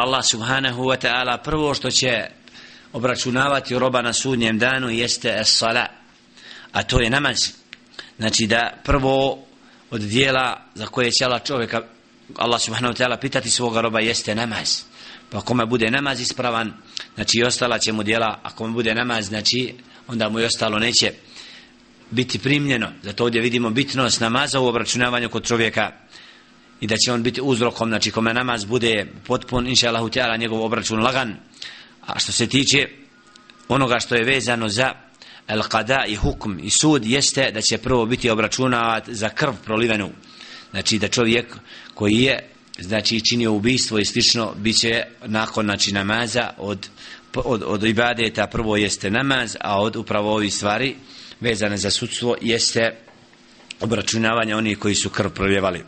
Allah subhanahu wa ta'ala prvo što će obračunavati roba na sudnjem danu jeste es-sala a to je namaz. Znači da prvo od dijela za koje će Allah čovjeka Allah subhanahu wa ta'ala pitati svoga roba jeste namaz. Pa kome bude namaz ispravan znači i ostala će mu dijela ako mu bude namaz znači onda mu i ostalo neće biti primljeno. Zato ovdje vidimo bitnost namaza u obračunavanju kod čovjeka i da će on biti uzrokom znači kome namaz bude potpun inša Allahu Teala, njegov obračun lagan. A što se tiče onoga što je vezano za el qada i hukm i sud jeste da će prvo biti obračunavat za krv prolivenu. Znači da čovjek koji je znači činio ubistvo i slično bit će nakon znači namaza od, od, od ibadeta prvo jeste namaz a od upravo ovi stvari vezane za sudstvo jeste obračunavanje onih koji su krv proljevali